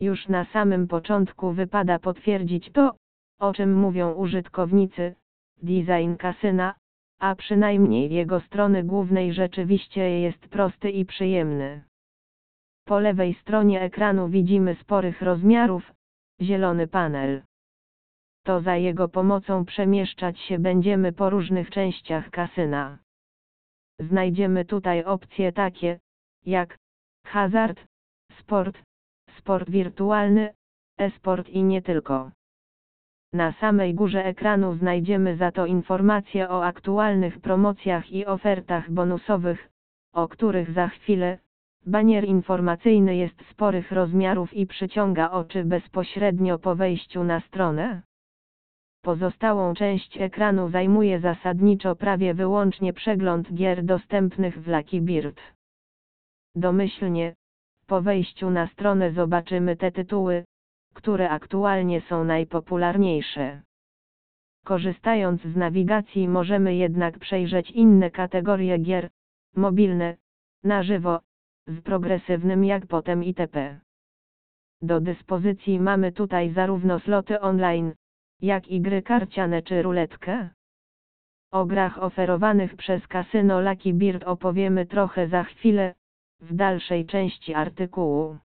Już na samym początku wypada potwierdzić to, o czym mówią użytkownicy, design kasyna, a przynajmniej jego strony głównej rzeczywiście jest prosty i przyjemny. Po lewej stronie ekranu widzimy sporych rozmiarów, zielony panel. To za jego pomocą przemieszczać się będziemy po różnych częściach kasyna. Znajdziemy tutaj opcje takie, jak hazard, sport, sport wirtualny, e-sport i nie tylko. Na samej górze ekranu znajdziemy za to informacje o aktualnych promocjach i ofertach bonusowych, o których za chwilę. Banier informacyjny jest sporych rozmiarów i przyciąga oczy bezpośrednio po wejściu na stronę. Pozostałą część ekranu zajmuje zasadniczo prawie wyłącznie przegląd gier dostępnych w Lucky Bird. Domyślnie, po wejściu na stronę zobaczymy te tytuły, które aktualnie są najpopularniejsze. Korzystając z nawigacji możemy jednak przejrzeć inne kategorie gier, mobilne, na żywo, z progresywnym jak potem itp. Do dyspozycji mamy tutaj zarówno sloty online, jak i gry karciane czy ruletkę. O grach oferowanych przez kasyno Lucky Bird opowiemy trochę za chwilę, w dalszej części artykułu.